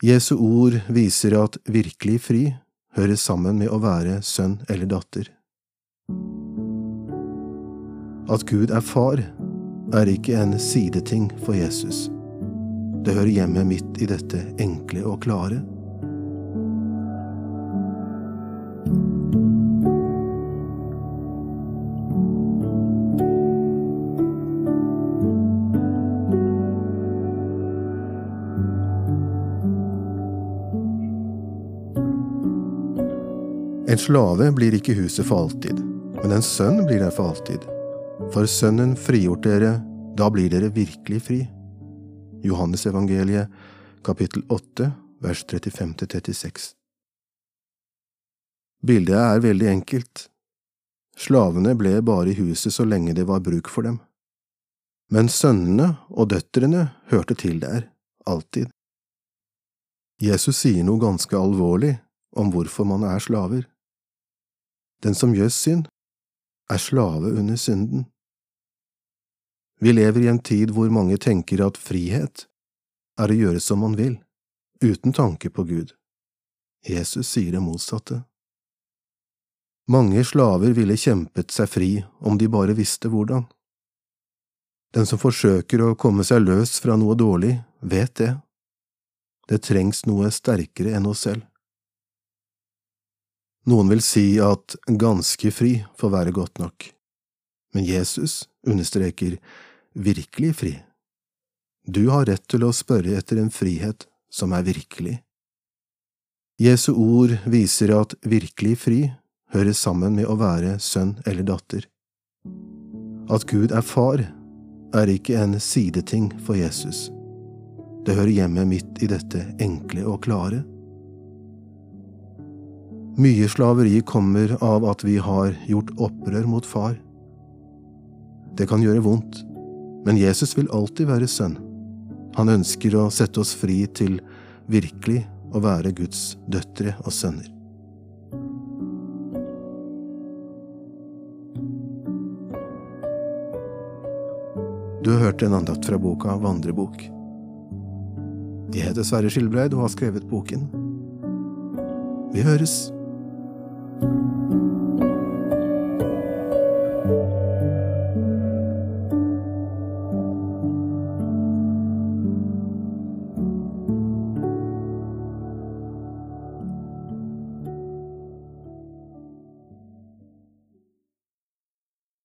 Jesu ord viser at virkelig fri hører sammen med å være sønn eller datter. At Gud er far, er ikke en sideting for Jesus. Det hører hjemme midt i dette enkle og klare. En slave blir ikke huset for alltid, men en sønn blir der for alltid. For Sønnen frigjort dere, da blir dere virkelig fri. Johannes evangeliet, kapittel 8, vers 35–36 Bildet er veldig enkelt. Slavene ble bare i huset så lenge det var bruk for dem. Men sønnene og døtrene hørte til der, alltid. Jesus sier noe ganske alvorlig om hvorfor man er slaver. Den som gjør synd, er slave under synden. Vi lever i en tid hvor mange tenker at frihet er å gjøre som man vil, uten tanke på Gud. Jesus sier det motsatte. Mange slaver ville kjempet seg fri om de bare visste hvordan. Den som forsøker å komme seg løs fra noe dårlig, vet det. Det trengs noe sterkere enn oss selv. Noen vil si at ganske fri får være godt nok, men Jesus understreker virkelig fri. Du har rett til å spørre etter en frihet som er virkelig. Jesu ord viser at virkelig fri hører sammen med å være sønn eller datter. At Gud er far, er ikke en sideting for Jesus. Det hører hjemme midt i dette enkle og klare. Mye slaveri kommer av at vi har gjort opprør mot far. Det kan gjøre vondt, men Jesus vil alltid være sønn. Han ønsker å sette oss fri til virkelig å være Guds døtre og sønner. Du har hørt en andakt fra boka Vandrebok. Jeg heter Sverre Skilbreid og har skrevet boken. Vi høres! Thank you.